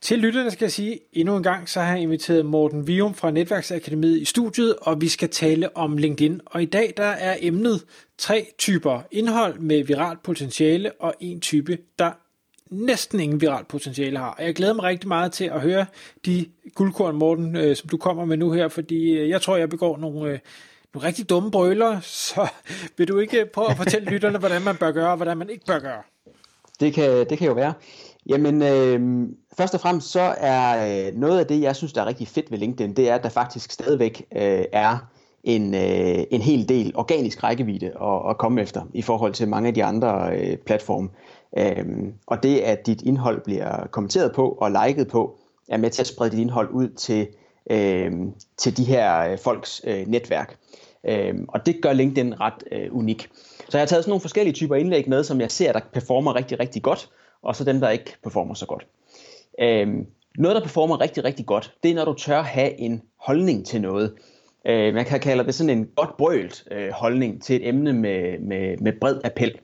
Til lytterne skal jeg sige, endnu en gang, så har jeg inviteret Morten Vium fra Netværksakademiet i studiet, og vi skal tale om LinkedIn. Og i dag der er emnet tre typer indhold med viralt potentiale, og en type, der næsten ingen viralt potentiale har. Og jeg glæder mig rigtig meget til at høre de guldkorn, Morten, øh, som du kommer med nu her, fordi øh, jeg tror, jeg begår nogle, øh, nogle rigtig dumme brøler, så vil du ikke prøve at fortælle lytterne, hvordan man bør gøre, og hvordan man ikke bør gøre? Det kan, det kan jo være. Jamen, øh, først og fremmest så er øh, noget af det, jeg synes, der er rigtig fedt ved LinkedIn, det er, at der faktisk stadigvæk øh, er en, øh, en hel del organisk rækkevidde at, at komme efter i forhold til mange af de andre øh, platforme. Øh, og det, at dit indhold bliver kommenteret på og liket på, er med til at sprede dit indhold ud til, øh, til de her øh, folks øh, netværk. Øh, og det gør LinkedIn ret øh, unik. Så jeg har taget sådan nogle forskellige typer indlæg med, som jeg ser, der performer rigtig, rigtig godt, og så dem, der ikke performer så godt. Øhm, noget, der performer rigtig, rigtig godt, det er, når du tør have en holdning til noget. Øh, man kan kalde det sådan en godt brølt øh, holdning til et emne med, med, med bred appel.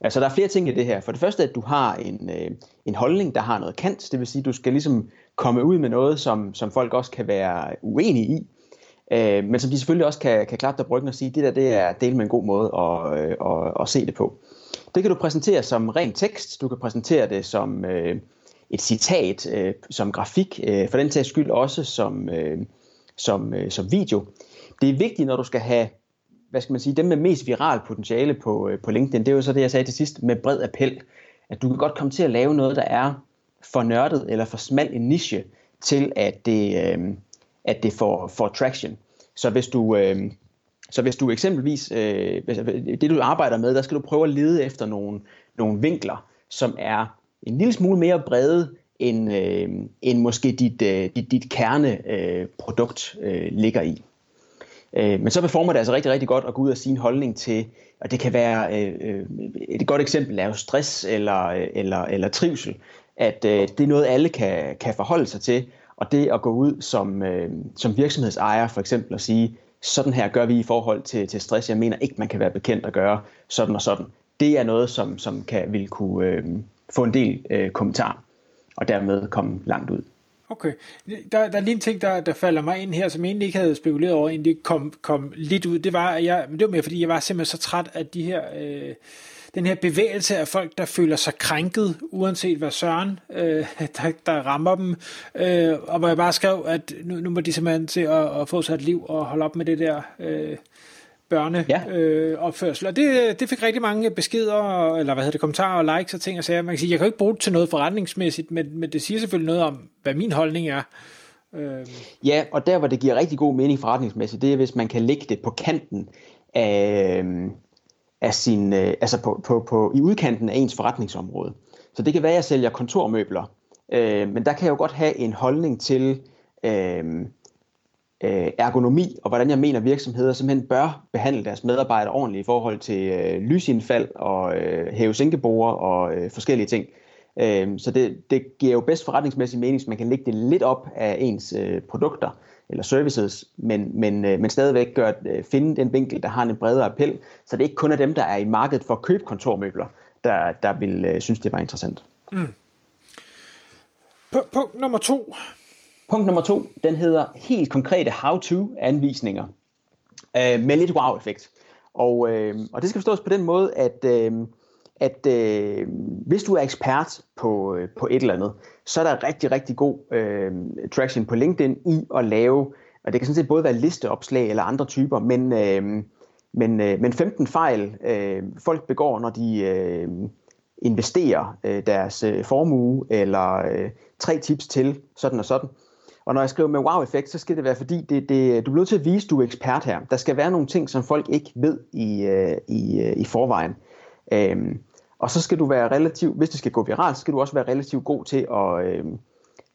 Altså, der er flere ting i det her. For det første, at du har en, øh, en holdning, der har noget kant. Det vil sige, at du skal ligesom komme ud med noget, som, som folk også kan være uenige i. Øh, men som de selvfølgelig også kan, kan klappe dig bryggen og sige, det der det er del med en god måde at, øh, at, at se det på. Det kan du præsentere som ren tekst, du kan præsentere det som øh, et citat, øh, som grafik, øh, for den tages skyld også som, øh, som, øh, som video. Det er vigtigt, når du skal have hvad skal man sige, dem med mest viral potentiale på, øh, på LinkedIn, det er jo så det, jeg sagde til sidst, med bred appel, at du kan godt komme til at lave noget, der er for nørdet eller for smal en niche, til at det, øh, at det får, får traction. Så hvis du, øh, så hvis du eksempelvis, øh, altså, det du arbejder med, der skal du prøve at lede efter nogle, nogle vinkler, som er en lille smule mere brede, end, øh, end måske dit, øh, dit, dit kerneprodukt øh, øh, ligger i. Øh, men så performer det altså rigtig, rigtig godt at gå ud og sige en holdning til, og det kan være, øh, øh et godt eksempel er jo stress eller, øh, eller, eller trivsel, at øh, det er noget, alle kan, kan forholde sig til, og det at gå ud som, øh, som virksomhedsejer for eksempel og sige, sådan her gør vi i forhold til, til stress. Jeg mener ikke, man kan være bekendt at gøre sådan og sådan. Det er noget, som, som kan vil kunne øh, få en del øh, kommentar, og dermed komme langt ud. Okay. Der, der er lige en ting, der, der falder mig ind her, som jeg egentlig ikke havde spekuleret over, inden det kom, kom lidt ud. Det var, at jeg, det var mere, fordi jeg var simpelthen så træt af de her... Øh, den her bevægelse af folk, der føler sig krænket, uanset hvad søren, øh, der, der rammer dem, øh, og hvor jeg bare skrev, at nu, nu må de simpelthen til at, at få sig et liv og holde op med det der øh, børneopførsel. Ja. Øh, og det, det fik rigtig mange beskeder, eller hvad hedder det, kommentarer og likes og ting og sager. Man kan sige, jeg kan jo ikke bruge det til noget forretningsmæssigt, men, men det siger selvfølgelig noget om, hvad min holdning er. Øh. Ja, og der hvor det giver rigtig god mening forretningsmæssigt, det er, hvis man kan lægge det på kanten af, af sin, øh, altså på, på, på, i udkanten af ens forretningsområde. Så det kan være, at jeg sælger kontormøbler, øh, men der kan jeg jo godt have en holdning til øh, øh, ergonomi, og hvordan jeg mener, virksomheder simpelthen bør behandle deres medarbejdere ordentligt i forhold til øh, lysindfald og øh, hæve og øh, forskellige ting. Øh, så det, det giver jo bedst forretningsmæssig mening, hvis man kan lægge det lidt op af ens øh, produkter eller services, men, men, øh, men stadigvæk gør, øh, finde den vinkel, der har en bredere appel, så det ikke kun er dem, der er i markedet for at købe kontormøbler, der, der vil øh, synes, det var interessant. Mm. Punkt nummer to. Punkt nummer to, den hedder helt konkrete how-to-anvisninger øh, med lidt wow-effekt. Og, øh, og det skal forstås på den måde, at øh, at øh, hvis du er ekspert på, øh, på et eller andet, så er der rigtig, rigtig god øh, traction på LinkedIn i at lave, og det kan sådan set både være listeopslag eller andre typer, men, øh, men, øh, men 15 fejl øh, folk begår, når de øh, investerer øh, deres øh, formue, eller øh, tre tips til sådan og sådan. Og når jeg skriver med wow-effekt, så skal det være, fordi det, det, du bliver nødt til at vise, at du er ekspert her. Der skal være nogle ting, som folk ikke ved i, øh, i, øh, i forvejen. Øhm, og så skal du være relativt, hvis det skal gå viralt, så skal du også være relativt god til at, øh,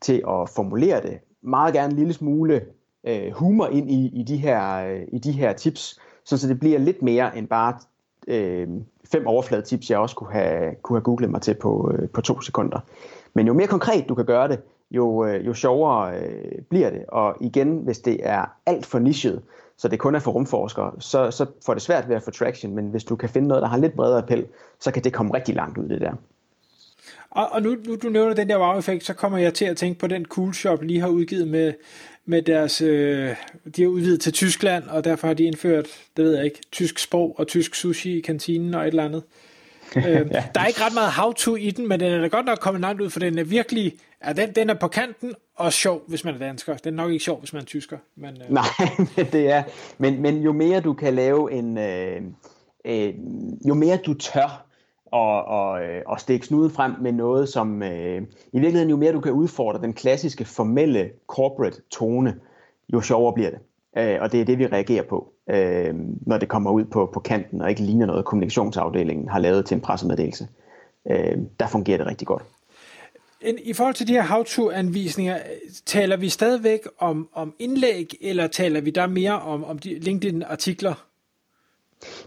til at formulere det. Meget gerne en lille smule øh, humor ind i, i, de her, øh, i de her tips, så det bliver lidt mere end bare øh, fem overfladetips, jeg også kunne have, kunne have googlet mig til på, øh, på to sekunder. Men jo mere konkret du kan gøre det, jo, øh, jo sjovere øh, bliver det. Og igen, hvis det er alt for nichet, så det kun er for rumforskere, så, så får det svært ved at få traction. Men hvis du kan finde noget, der har lidt bredere appel, så kan det komme rigtig langt ud, det der. Og, og nu, nu du nævner den der wow-effekt, så kommer jeg til at tænke på den Cool Shop lige har udgivet med, med deres, øh, de har udvidet til Tyskland, og derfor har de indført, det ved jeg ikke, tysk sprog og tysk sushi i kantinen og et eller andet. øh, ja. Der er ikke ret meget how-to i den, men den er da godt nok kommet langt ud, for den er virkelig, ja, den, den er på kanten og sjov, hvis man er dansker. Den er nok ikke sjov, hvis man er tysker. Men, øh. Nej, men det er, men, men jo mere du kan lave en, øh, øh, jo mere du tør og, og, øh, og stikke snuden frem med noget, som øh, i virkeligheden jo mere du kan udfordre den klassiske formelle corporate tone, jo sjovere bliver det. Øh, og det er det, vi reagerer på, øh, når det kommer ud på, på kanten og ikke ligner noget, kommunikationsafdelingen har lavet til en pressemeddelelse. Øh, der fungerer det rigtig godt. I forhold til de her how-to-anvisninger, taler vi stadigvæk om, om indlæg, eller taler vi der mere om, om de LinkedIn-artikler?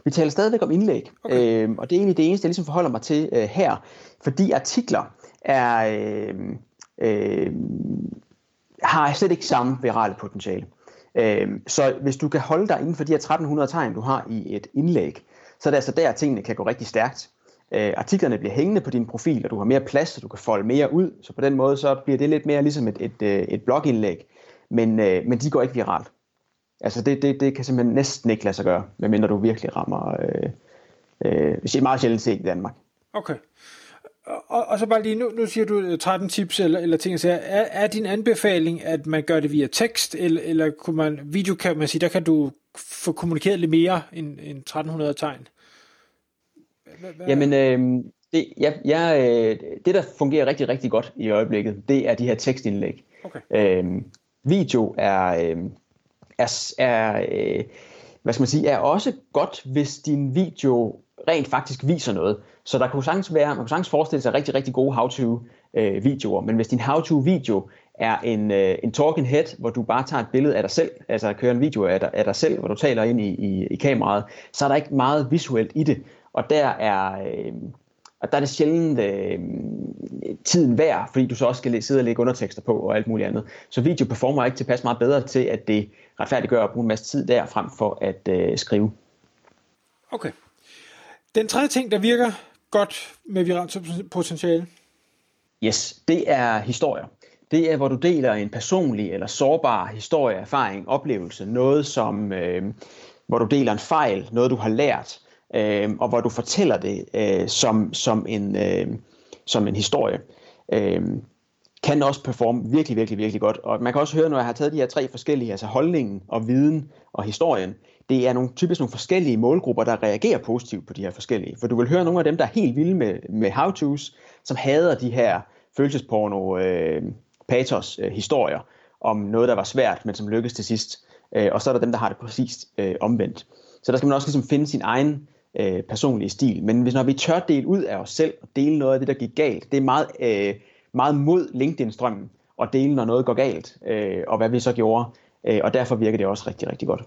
Vi taler stadigvæk om indlæg, okay. øhm, og det er egentlig det eneste, jeg ligesom forholder mig til øh, her, fordi artikler er, øh, øh, har slet ikke samme virale potentiale. Øh, Øhm, så hvis du kan holde dig inden for de her 1300 tegn, du har i et indlæg, så er det altså der, at tingene kan gå rigtig stærkt. Øh, artiklerne bliver hængende på din profil, og du har mere plads, så du kan folde mere ud, så på den måde så bliver det lidt mere ligesom et, et, øh, et blogindlæg, men, øh, men de går ikke viralt. Altså det, det, det kan simpelthen næsten ikke lade sig gøre, medmindre du virkelig rammer, øh, øh, hvis er meget sjældent set i Danmark. Okay. Og, og så bare lige, nu, nu siger du 13 øh, tips eller, eller ting, så er, er din anbefaling, at man gør det via tekst, eller, eller kunne man, video kan man sige, der kan du få kommunikeret lidt mere end, end 1300 tegn? Hvad? Jamen, øh, det, ja, ja, øh, det der fungerer rigtig, rigtig godt i øjeblikket, det er de her tekstindlæg. Okay. Øh, video er, øh, er, er øh, hvad skal man sige, er også godt, hvis din video rent faktisk viser noget. Så der kunne sagtens være, man kunne sagtens forestille sig rigtig, rigtig gode how-to øh, videoer, men hvis din how-to video er en, øh, en talking head, hvor du bare tager et billede af dig selv, altså kører en video af dig, af dig selv, hvor du taler ind i, i, i kameraet, så er der ikke meget visuelt i det. Og der er, øh, og der er det sjældent øh, tiden værd, fordi du så også skal sidde og lægge undertekster på og alt muligt andet. Så video performer ikke tilpas meget bedre til, at det retfærdiggør at bruge en masse tid der, frem for at øh, skrive. Okay. Den tredje ting, der virker godt med viralt potentiale? Yes, det er historier. Det er, hvor du deler en personlig eller sårbar historie, erfaring, oplevelse. Noget, som, øh, hvor du deler en fejl, noget du har lært, øh, og hvor du fortæller det øh, som, som, en, øh, som en historie. Øh, kan også performe virkelig, virkelig, virkelig godt. Og man kan også høre, når jeg har taget de her tre forskellige, altså holdningen og viden og historien, det er nogle, typisk nogle forskellige målgrupper, der reagerer positivt på de her forskellige. For du vil høre nogle af dem, der er helt vilde med, med how-tos, som hader de her følelsesporno, øh, patos øh, historier om noget, der var svært, men som lykkedes til sidst. Øh, og så er der dem, der har det præcist øh, omvendt. Så der skal man også ligesom finde sin egen øh, personlige stil. Men hvis når vi tør dele ud af os selv og dele noget af det, der gik galt, det er meget, øh, meget mod LinkedIn-strømmen at dele, når noget går galt, øh, og hvad vi så gjorde. Øh, og derfor virker det også rigtig, rigtig godt.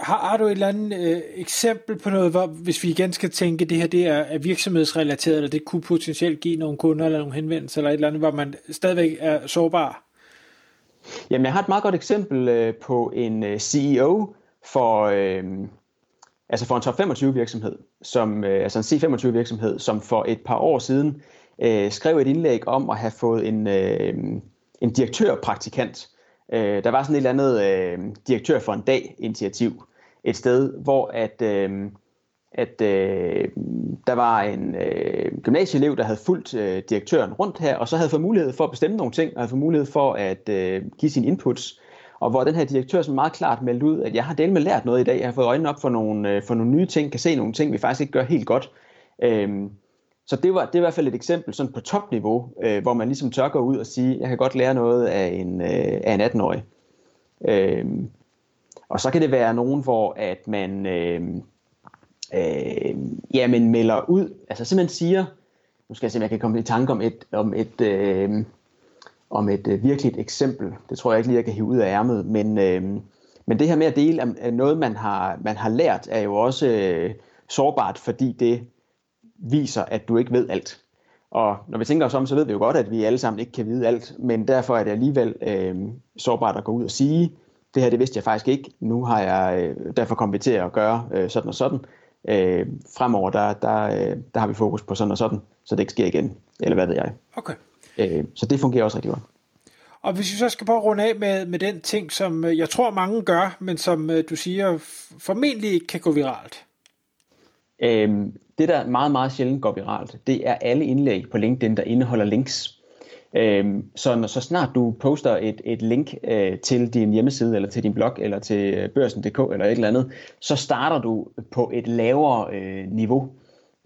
Har, har du et eller andet øh, eksempel på noget, hvor, hvis vi igen skal tænke, det her det er, er virksomhedsrelateret, eller det kunne potentielt give nogle kunder eller nogle henvendelser, eller et eller andet, hvor man stadigvæk er sårbar? Jamen, jeg har et meget godt eksempel øh, på en øh, CEO for, øh, altså for en top 25 virksomhed, som, øh, altså en C25 virksomhed, som for et par år siden øh, skrev et indlæg om at have fået en, øh, en direktørpraktikant. Øh, der var sådan et eller andet øh, direktør for en dag initiativ et sted, hvor at, øh, at øh, der var en øh, gymnasieelev, der havde fulgt øh, direktøren rundt her, og så havde fået mulighed for at bestemme nogle ting, og havde fået mulighed for at øh, give sine inputs og hvor den her direktør som meget klart meldte ud, at jeg har delt med lært noget i dag, jeg har fået øjnene op for nogle, øh, for nogle nye ting, kan se nogle ting, vi faktisk ikke gør helt godt. Øhm, så det var, det er i hvert fald et eksempel sådan på topniveau, øh, hvor man ligesom tør gå ud og sige, jeg kan godt lære noget af en, øh, af en 18-årig. Øhm, og så kan det være nogen, hvor at man øh, øh, jamen melder ud, altså simpelthen siger, nu skal jeg se, om jeg kan komme i tanke om et, om et, øh, om et øh, virkeligt eksempel. Det tror jeg ikke lige, jeg kan hive ud af ærmet, men, øh, men det her med at dele øh, er noget, man har, man har lært, er jo også øh, sårbart, fordi det viser, at du ikke ved alt. Og når vi tænker os om, så ved vi jo godt, at vi alle sammen ikke kan vide alt, men derfor er det alligevel øh, sårbart at gå ud og sige, det her det vidste jeg faktisk ikke, nu har jeg, øh, derfor kommet vi til at gøre øh, sådan og sådan. Øh, fremover, der, der, øh, der har vi fokus på sådan og sådan, så det ikke sker igen, eller hvad ved jeg. Okay. Øh, så det fungerer også rigtig godt. Og hvis vi så skal prøve at runde af med, med den ting, som øh, jeg tror mange gør, men som øh, du siger formentlig ikke kan gå viralt. Øhm, det, der meget, meget sjældent går viralt, det er alle indlæg på LinkedIn, der indeholder links. Øhm, så når, så snart du poster et, et link øh, til din hjemmeside, eller til din blog, eller til børsen.dk, eller et eller andet, så starter du på et lavere øh, niveau.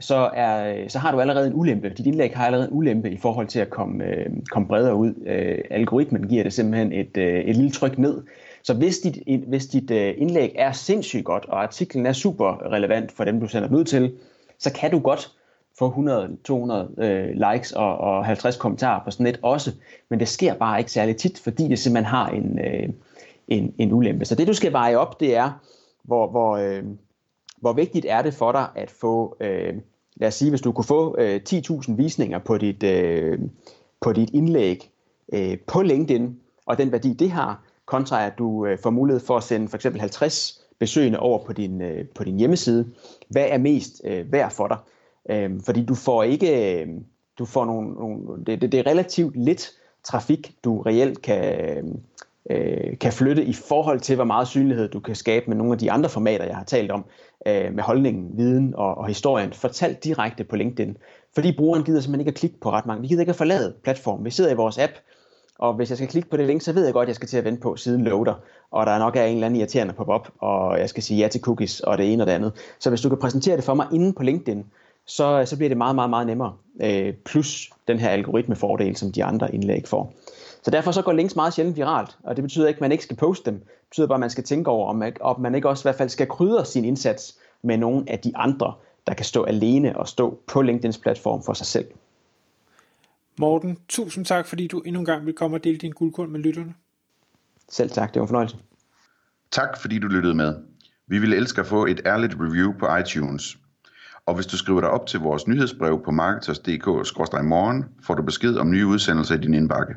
Så, er, så har du allerede en ulempe. Dit indlæg har allerede en ulempe i forhold til at komme, øh, komme bredere ud. Øh, algoritmen giver det simpelthen et, øh, et lille tryk ned. Så hvis dit, hvis dit øh, indlæg er sindssygt godt, og artiklen er super relevant for dem, du sender den ud til, så kan du godt få 100-200 øh, likes og, og 50 kommentarer på sådan et også, men det sker bare ikke særlig tit, fordi det simpelthen har en, øh, en, en ulempe. Så det du skal veje op, det er, hvor, hvor, øh, hvor vigtigt er det for dig at få, øh, lad os sige, hvis du kunne få øh, 10.000 visninger på dit, øh, på dit indlæg øh, på LinkedIn, og den værdi det har, kontra at du øh, får mulighed for at sende for eksempel 50 besøgende over på din, øh, på din hjemmeside. Hvad er mest øh, værd for dig? Øh, fordi du får ikke, øh, du får nogle, nogle det, det, det er relativt lidt trafik, du reelt kan, øh, kan flytte i forhold til, hvor meget synlighed du kan skabe med nogle af de andre formater, jeg har talt om, øh, med holdningen, viden og, og historien, fortalt direkte på LinkedIn. Fordi brugeren gider simpelthen ikke at klikke på ret mange. Vi gider ikke at forlade platformen. Vi sidder i vores app, og hvis jeg skal klikke på det link, så ved jeg godt, at jeg skal til at vente på, siden loader, og der er nok er en eller anden irriterende pop-up, og jeg skal sige ja til cookies, og det ene og det andet. Så hvis du kan præsentere det for mig inde på LinkedIn, så, så bliver det meget, meget, meget nemmere. Øh, plus den her algoritmefordel, som de andre indlæg får. Så derfor så går links meget sjældent viralt, og det betyder ikke, at man ikke skal poste dem. Det betyder bare, at man skal tænke over, om man, om man ikke også i hvert fald skal krydre sin indsats med nogle af de andre, der kan stå alene og stå på LinkedIns platform for sig selv. Morten, tusind tak, fordi du endnu en gang vil komme og dele din guldkorn med lytterne. Selv tak, det var en fornøjelse. Tak fordi du lyttede med. Vi vil elske at få et ærligt review på iTunes. Og hvis du skriver dig op til vores nyhedsbrev på marketers.dk-morgen, får du besked om nye udsendelser i din indbakke.